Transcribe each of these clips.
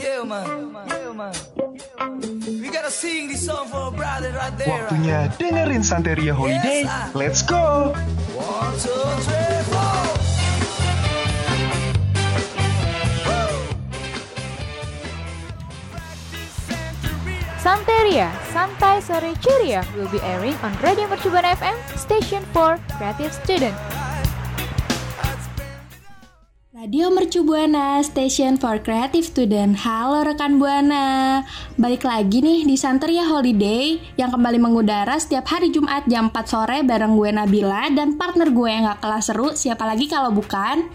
Yeah, man. Yeah, man. We gotta sing this song for a brother right there. Waktunya dengerin Santeria Holiday. Let's go! One, two, three, four. Santeria, Santai Sore Ceria will be airing on Radio Mercubuana FM, Station for Creative Student. Radio Mercu Buana, Station for Creative Student. Halo rekan Buana. Balik lagi nih di Santeria Holiday yang kembali mengudara setiap hari Jumat jam 4 sore bareng gue Nabila dan partner gue yang gak kalah seru, siapa lagi kalau bukan?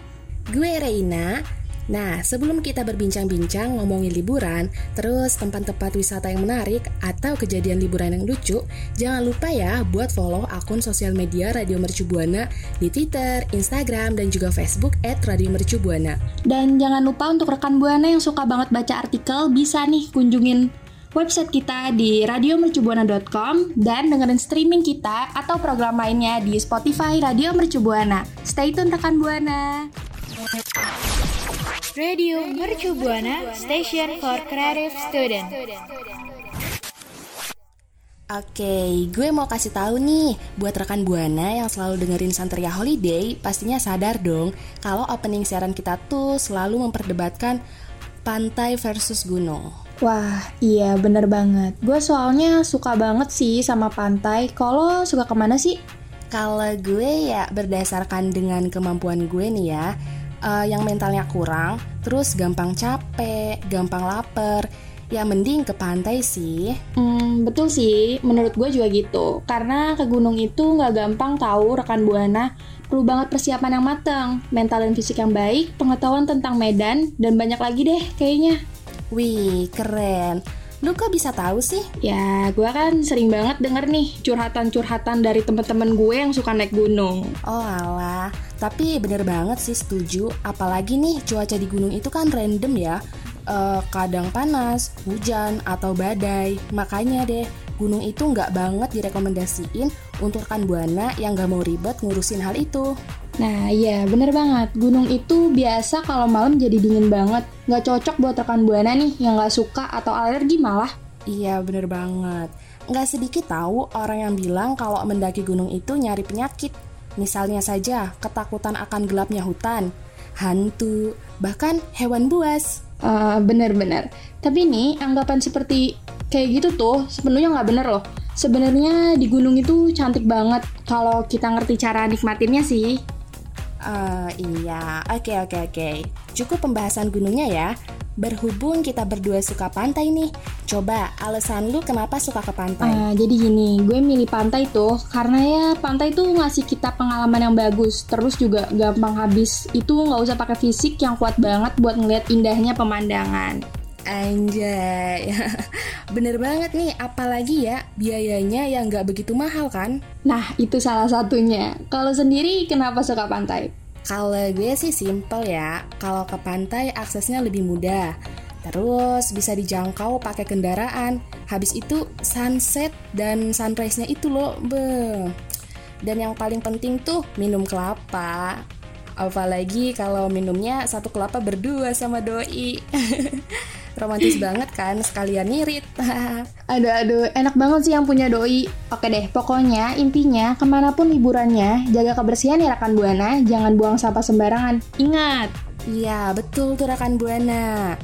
Gue Reina. Nah, sebelum kita berbincang-bincang ngomongin liburan, terus tempat-tempat wisata yang menarik atau kejadian liburan yang lucu, jangan lupa ya buat follow akun sosial media Radio Mercu Buana di Twitter, Instagram, dan juga Facebook at Radio Mercu Buana. Dan jangan lupa untuk rekan Buana yang suka banget baca artikel bisa nih kunjungin website kita di radiomercubuana.com dan dengerin streaming kita atau program lainnya di Spotify Radio Mercu Buana. Stay tune rekan Buana. Radio Mercu Buana, Station for Creative Student. Oke, gue mau kasih tahu nih buat rekan Buana yang selalu dengerin Santeria Holiday, pastinya sadar dong kalau opening siaran kita tuh selalu memperdebatkan pantai versus gunung. Wah, iya bener banget. Gue soalnya suka banget sih sama pantai. Kalau suka ke mana sih? Kalau gue ya berdasarkan dengan kemampuan gue nih ya, eh, yang mentalnya kurang, terus gampang capek, gampang lapar, ya mending ke pantai sih. Hmm, betul sih. Menurut gue juga gitu. Karena ke gunung itu nggak gampang tahu rekan Buana. Perlu banget persiapan yang matang, mental dan fisik yang baik, pengetahuan tentang medan, dan banyak lagi deh kayaknya. Wih, keren. Lu kok bisa tahu sih? Ya, gue kan sering banget denger nih curhatan-curhatan dari temen-temen gue yang suka naik gunung. Oh alah, tapi bener banget sih setuju. Apalagi nih cuaca di gunung itu kan random ya. Eh, kadang panas, hujan, atau badai. Makanya deh, gunung itu nggak banget direkomendasiin untuk rekan buana yang nggak mau ribet ngurusin hal itu. Nah, iya bener banget. Gunung itu biasa kalau malam jadi dingin banget. Nggak cocok buat rekan Buana nih yang nggak suka atau alergi malah. Iya bener banget. Nggak sedikit tahu orang yang bilang kalau mendaki gunung itu nyari penyakit. Misalnya saja ketakutan akan gelapnya hutan, hantu, bahkan hewan buas. Eh, bener-bener. Tapi nih, anggapan seperti kayak gitu tuh sepenuhnya nggak bener loh. Sebenarnya di gunung itu cantik banget kalau kita ngerti cara nikmatinnya sih. Eh, iya, oke oke oke. Cukup pembahasan gunungnya ya. Berhubung kita berdua suka pantai nih, coba alasan lu kenapa suka ke pantai? Eh, jadi gini, gue milih pantai tuh karena ya pantai tuh ngasih kita pengalaman yang bagus, terus juga gampang habis. Itu nggak usah pakai fisik yang kuat banget buat ngeliat indahnya pemandangan. Anjay, bener banget nih. Apalagi ya biayanya yang nggak begitu mahal kan? Nah, itu salah satunya. Kalau sendiri kenapa suka pantai? Kalau gue sih simple ya. Kalau ke pantai aksesnya lebih mudah. Terus bisa dijangkau pakai kendaraan. Habis itu sunset dan sunrise-nya itu loh, be. Dan yang paling penting tuh minum kelapa. Apalagi kalau minumnya satu kelapa berdua sama doi. Romantis banget kan, sekalian ngirit. Aduh, aduh, enak banget sih yang punya doi. Oke deh, pokoknya intinya ke mana pun liburannya, jaga kebersihan ya rekan Buana, jangan buang sampah sembarangan. Ingat, Iya, betul tuh rekan Buana.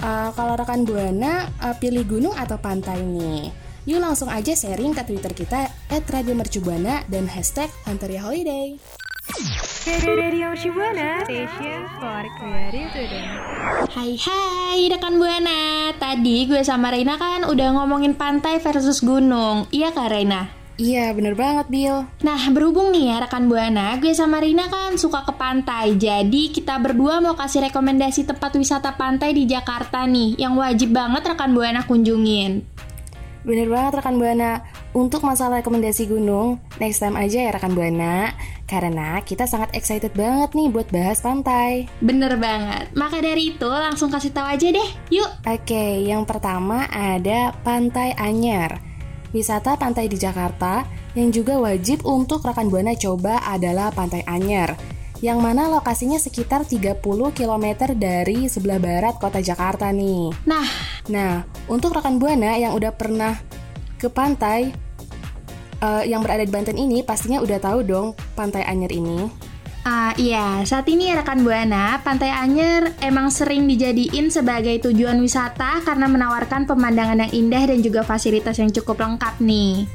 Eh, kalau rekan Buana eh, pilih gunung atau pantai nih? Yuk langsung aja sharing ke Twitter kita @radiomercubuana dan hashtag Santeria Holiday. Radio Mercubuana, station for creative today. Hai hai rekan Buana Tadi gue sama Reina kan udah ngomongin pantai versus gunung Iya kak Reina? Iya, bener banget, Bill. Nah berhubung nih ya rekan Buana Gue sama Reina kan suka ke pantai Jadi kita berdua mau kasih rekomendasi tempat wisata pantai di Jakarta nih Yang wajib banget rekan Buana kunjungin Bener banget rekan Buana. Untuk masalah rekomendasi gunung, next time aja ya rekan Buana. Karena kita sangat excited banget nih buat bahas pantai. Bener banget Maka dari itu langsung kasih tahu aja deh Yuk Oke, yang pertama ada Pantai Anyar. Wisata pantai di Jakarta yang juga wajib untuk rekan Buana coba adalah Pantai Anyar. Yang mana lokasinya sekitar 30 km dari sebelah barat kota Jakarta nih. Nah Nah, untuk rekan Buana yang udah pernah ke pantai eh, yang berada di Banten ini pastinya udah tahu dong Pantai Anyer ini. Ah iya, saat ini rekan Buana, Pantai Anyer emang sering dijadiin sebagai tujuan wisata karena menawarkan pemandangan yang indah dan juga fasilitas yang cukup lengkap nih.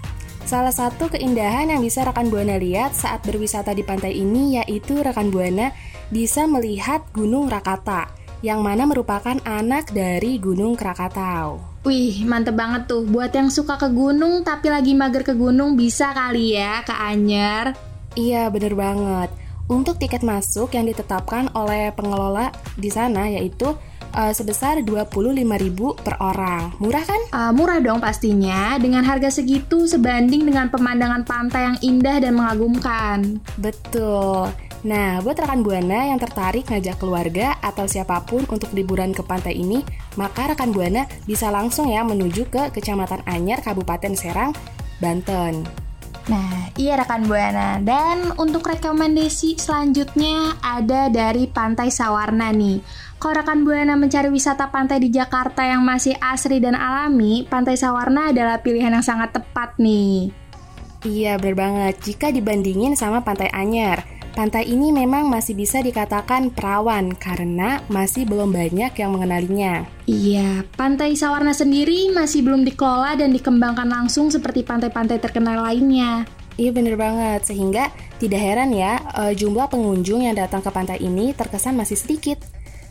Salah satu keindahan yang bisa rekan Buana lihat saat berwisata di pantai ini yaitu rekan Buana bisa melihat Gunung Rakata yang mana merupakan anak dari Gunung Krakatau. Wih, mantep banget tuh. Buat yang suka ke gunung tapi lagi mager ke gunung bisa kali ya ke Anyer. Iya, bener banget. Untuk tiket masuk yang ditetapkan oleh pengelola di sana yaitu eh, sebesar 25.000 per orang. Murah kan? Ah, murah dong pastinya, dengan harga segitu sebanding dengan pemandangan pantai yang indah dan mengagumkan. Betul. Nah, buat rekan Buana yang tertarik ngajak keluarga atau siapa pun untuk liburan ke pantai ini, maka rekan Buana bisa langsung ya menuju ke Kecamatan Anyar, Kabupaten Serang, Banten. Nah, iya rekan Buana. Dan untuk rekomendasi selanjutnya ada dari Pantai Sawarna nih. Kalau rekan Buana mencari wisata pantai di Jakarta yang masih asri dan alami, Pantai Sawarna adalah pilihan yang sangat tepat nih. Iya, bener banget. Jika dibandingin sama Pantai Anyar, pantai ini memang masih bisa dikatakan perawan karena masih belum banyak yang mengenalinya. Iya, Pantai Sawarna sendiri masih belum dikelola dan dikembangkan langsung seperti pantai-pantai terkenal lainnya. Iya bener banget, sehingga tidak heran ya eh, jumlah pengunjung yang datang ke pantai ini terkesan masih sedikit.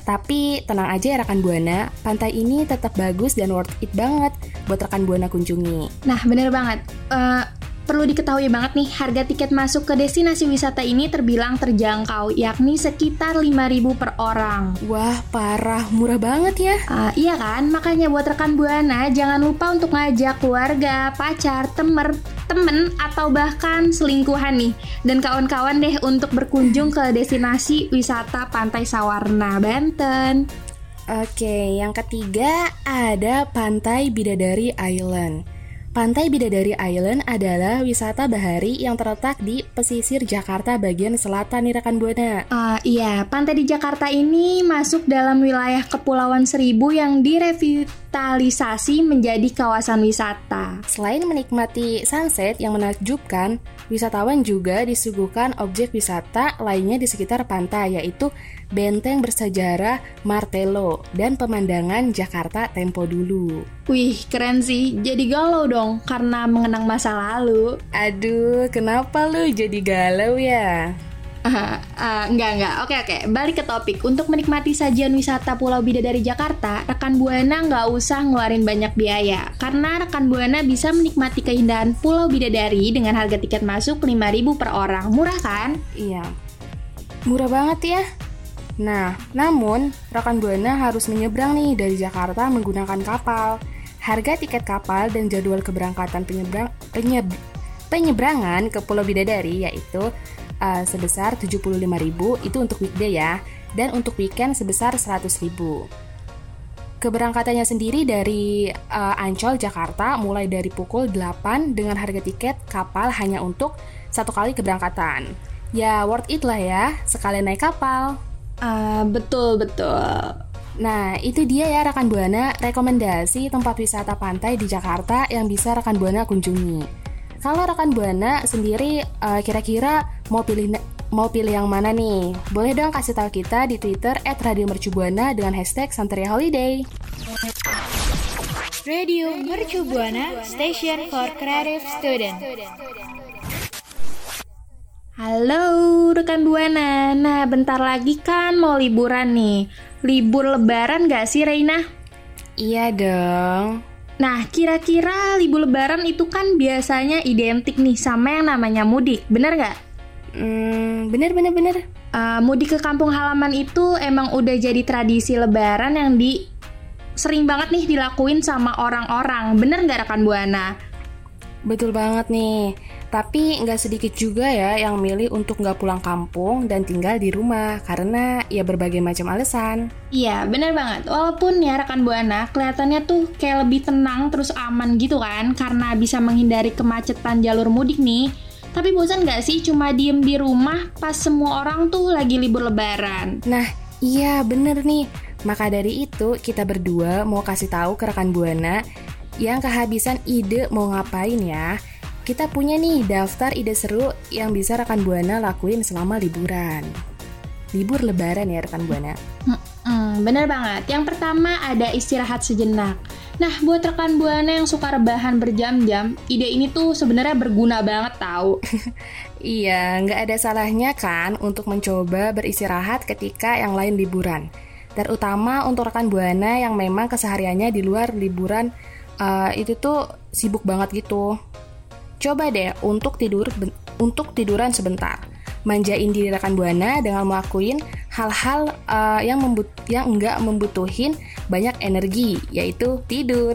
Tapi tenang aja ya rekan Buana, pantai ini tetap bagus dan worth it banget buat rekan Buana kunjungi. Nah, bener banget. Eh, perlu diketahui banget nih, harga tiket masuk ke destinasi wisata ini terbilang terjangkau, yakni sekitar 5.000 per orang. Wah, parah, murah banget ya. Ah, iya kan? Makanya buat rekan Buana, jangan lupa untuk ngajak keluarga, pacar, temer, temen, atau bahkan selingkuhan nih. Dan kawan-kawan deh untuk berkunjung ke destinasi wisata Pantai Sawarna, Banten. Oke, yang ketiga ada Pantai Bidadari Island. Pantai Bidadari Island adalah wisata bahari yang terletak di pesisir Jakarta bagian selatan nih rekan Buana. Ah, iya, pantai di Jakarta ini masuk dalam wilayah Kepulauan Seribu yang direvitalisasi menjadi kawasan wisata. Selain menikmati sunset yang menakjubkan, wisatawan juga disuguhkan objek wisata lainnya di sekitar pantai yaitu benteng bersejarah Martello dan pemandangan Jakarta tempo dulu. Wih, keren sih. Jadi galau dong karena mengenang masa lalu. Aduh, kenapa lu jadi galau ya? Ah, ah, enggak, enggak. Oke, oke. Balik ke topik. Untuk menikmati sajian wisata Pulau Bidadari Jakarta, rekan Buana nggak usah ngeluarin banyak biaya. Karena rekan Buana bisa menikmati keindahan Pulau Bidadari dengan harga tiket masuk 5.000 per orang. Murah kan? Iya. Murah banget ya. Nah, namun rekan Buana harus menyeberang nih dari Jakarta menggunakan kapal. Harga tiket kapal dan jadwal keberangkatan penyeberang penyeb- penyeberangan ke Pulau Bidadari yaitu uh, sebesar 75.000 itu untuk weekday ya dan untuk weekend sebesar 100.000. Keberangkatannya sendiri dari uh, Ancol Jakarta mulai dari pukul 8 dengan harga tiket kapal hanya untuk satu kali keberangkatan. Ya worth it lah ya, sekalian naik kapal. Ah, betul, betul. Nah, itu dia ya rekan Buana rekomendasi tempat wisata pantai di Jakarta yang bisa rekan Buana kunjungi. Kalau rekan Buana sendiri eh, kira-kira mau pilih mau pilih yang mana nih? Boleh dong kasih tahu kita di Twitter @radiomercubuana dengan hashtag Santeria Holiday. Radio Mercu Buana Station for Creative Student. Halo rekan Buana, nah bentar lagi kan mau liburan nih Libur lebaran gak sih Reina? Iya dong. Nah kira-kira libur lebaran itu kan biasanya identik nih sama yang namanya mudik, bener gak? Hmm, bener bener bener. Uh, mudik ke kampung halaman itu emang udah jadi tradisi lebaran yang di sering banget nih dilakuin sama orang-orang, bener gak rekan Buana? Betul banget nih. Tapi nggak sedikit juga ya yang milih untuk nggak pulang kampung dan tinggal di rumah karena ya berbagai macam alasan. Iya, bener banget. Walaupun ya rekan Buana kelihatannya tuh kayak lebih tenang terus aman gitu kan karena bisa menghindari kemacetan jalur mudik nih. Tapi bosan nggak sih cuma diem di rumah pas semua orang tuh lagi libur lebaran? Nah, iya bener nih. Maka dari itu kita berdua mau kasih tahu ke rekan Buana yang kehabisan ide mau ngapain ya kita punya nih daftar ide seru yang bisa rekan Buana lakuin selama liburan. Libur lebaran ya rekan Buana. Hmm, bener banget. Yang pertama ada istirahat sejenak. Nah, buat rekan Buana yang suka rebahan berjam-jam, ide ini tuh sebenarnya berguna banget tahu. iya, nggak ada salahnya kan untuk mencoba beristirahat ketika yang lain liburan. Terutama untuk rekan Buana yang memang kesehariannya di luar liburan uh, itu tuh sibuk banget gitu. Coba deh untuk tidur untuk tiduran sebentar. Manjain diri rekan Buana dengan melakukan hal-hal uh, yang membut yang enggak membutuhin banyak energi, yaitu tidur.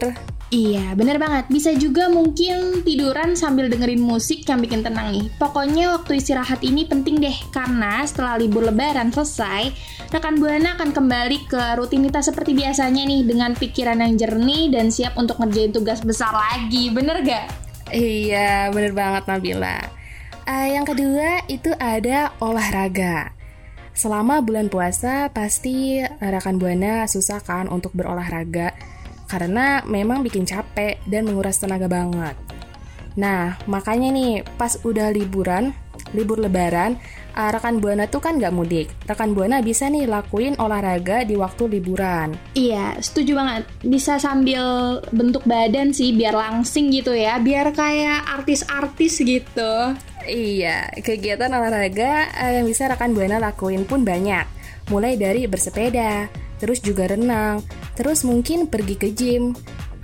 Iya, bener banget. Bisa juga mungkin tiduran sambil dengerin musik yang bikin tenang nih. Pokoknya waktu istirahat ini penting deh, karena setelah libur lebaran selesai, rekan Buana akan kembali ke rutinitas seperti biasanya nih, dengan pikiran yang jernih dan siap untuk ngerjain tugas besar lagi. Bener gak? Iya, bener banget Nabila. Uh, yang kedua itu ada olahraga. Selama bulan puasa pasti rekan buana susah kan untuk berolahraga karena memang bikin capek dan menguras tenaga banget. Nah, makanya nih pas udah liburan, libur lebaran, uh, rekan Buana tuh kan nggak mudik. Rekan Buana bisa nih lakuin olahraga di waktu liburan. Iya, setuju banget. Bisa sambil bentuk badan sih biar langsing gitu ya, biar kayak artis-artis gitu. Iya, kegiatan olahraga uh, yang bisa rekan Buana lakuin pun banyak. Mulai dari bersepeda, terus juga renang, terus mungkin pergi ke gym,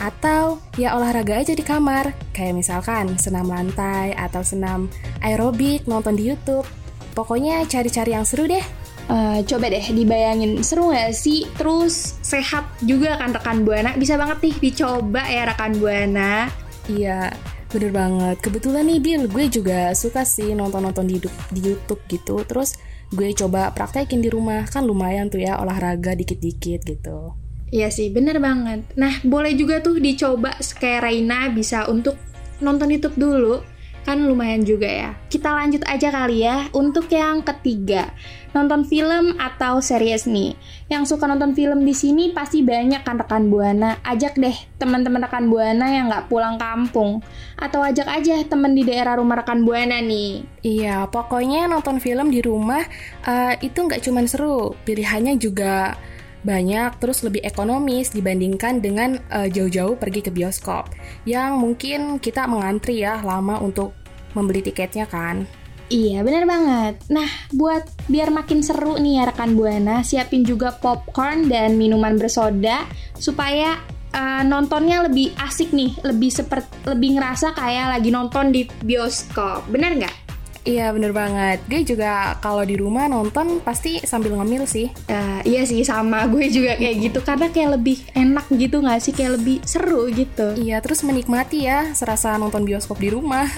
atau ya olahraga aja di kamar, kayak misalkan senam lantai atau senam aerobik nonton di YouTube. Pokoknya cari-cari yang seru deh. Uh, coba deh dibayangin seru gak sih? Terus sehat juga kan rekan Buana? Bisa banget nih dicoba ya rekan Buana. Iya, bener banget. Kebetulan nih Bill, gue juga suka sih nonton-nonton di, di YouTube gitu. Terus gue coba praktekin di rumah. Kan lumayan tuh ya olahraga dikit-dikit gitu. Iya sih, bener banget. Nah, boleh juga tuh dicoba kayak Raina bisa untuk nonton YouTube dulu kan lumayan juga ya. Kita lanjut aja kali ya untuk yang ketiga. Nonton film atau series nih. Yang suka nonton film di sini pasti banyak kan rekan Buana. Ajak deh teman-teman rekan Buana yang nggak pulang kampung. Atau ajak aja temen di daerah rumah rekan Buana nih. Iya, pokoknya nonton film di rumah uh, itu nggak cuma seru, pilihannya juga banyak terus lebih ekonomis dibandingkan dengan uh, jauh-jauh pergi ke bioskop yang mungkin kita mengantri ya lama untuk membeli tiketnya kan. Iya bener banget Nah buat biar makin seru nih ya rekan Buana Siapin juga popcorn dan minuman bersoda Supaya uh, nontonnya lebih asik nih Lebih seperti lebih ngerasa kayak lagi nonton di bioskop Bener nggak? Iya bener banget. Gue juga kalau di rumah nonton pasti sambil ngemil sih. Uh, Iya sih sama gue juga kayak gitu. Karena kayak lebih enak gitu gak sih? Kayak lebih seru gitu. Iya terus menikmati ya Serasa nonton bioskop di rumah.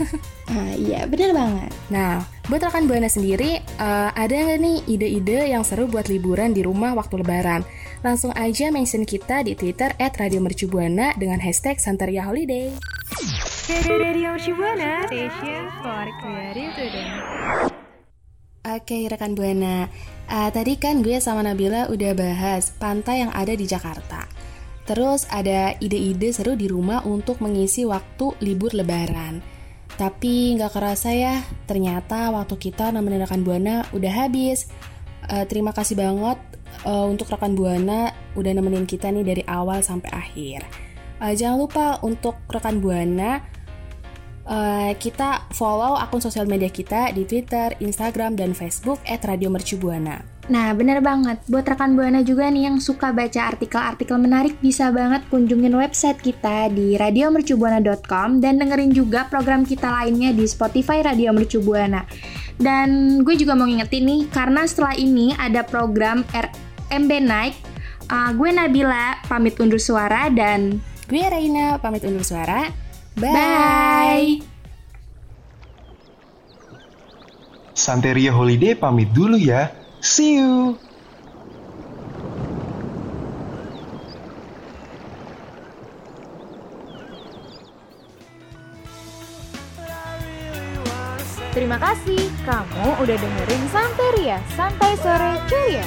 Uh, Iya bener banget. Nah buat rekan Buana sendiri uh, Ada gak nih ide-ide yang seru buat liburan di rumah waktu lebaran? Langsung aja mention kita di Twitter At Radio Mercubuana Dengan hashtag Santeria Holiday Creative Today Oke rekan Buana, uh, tadi kan gue sama Nabila udah bahas pantai yang ada di Jakarta. Terus ada ide-ide seru di rumah untuk mengisi waktu libur lebaran. Tapi nggak kerasa ya, ternyata waktu kita nemenin rekan Buana udah habis. Uh, terima kasih banget uh, untuk rekan Buana udah nemenin kita nih dari awal sampai akhir. Uh, jangan lupa untuk rekan Buana uh, kita follow akun sosial media kita di Twitter, Instagram, dan Facebook @radiomercubuana. Nah, bener banget. Buat rekan Buana juga nih yang suka baca artikel-artikel menarik, bisa banget kunjungin website kita di radiomercubuana.com dan dengerin juga program kita lainnya di Spotify Radio Mercubuana. Dan gue juga mau ngingetin nih, karena setelah ini ada program RMB Night, uh, gue Nabila pamit undur suara dan gue Raina pamit undur suara. Bye! Bye. Santeria Holiday pamit dulu ya. See you. Terima kasih kamu udah dengerin Santeria, Santai Sore Ceria.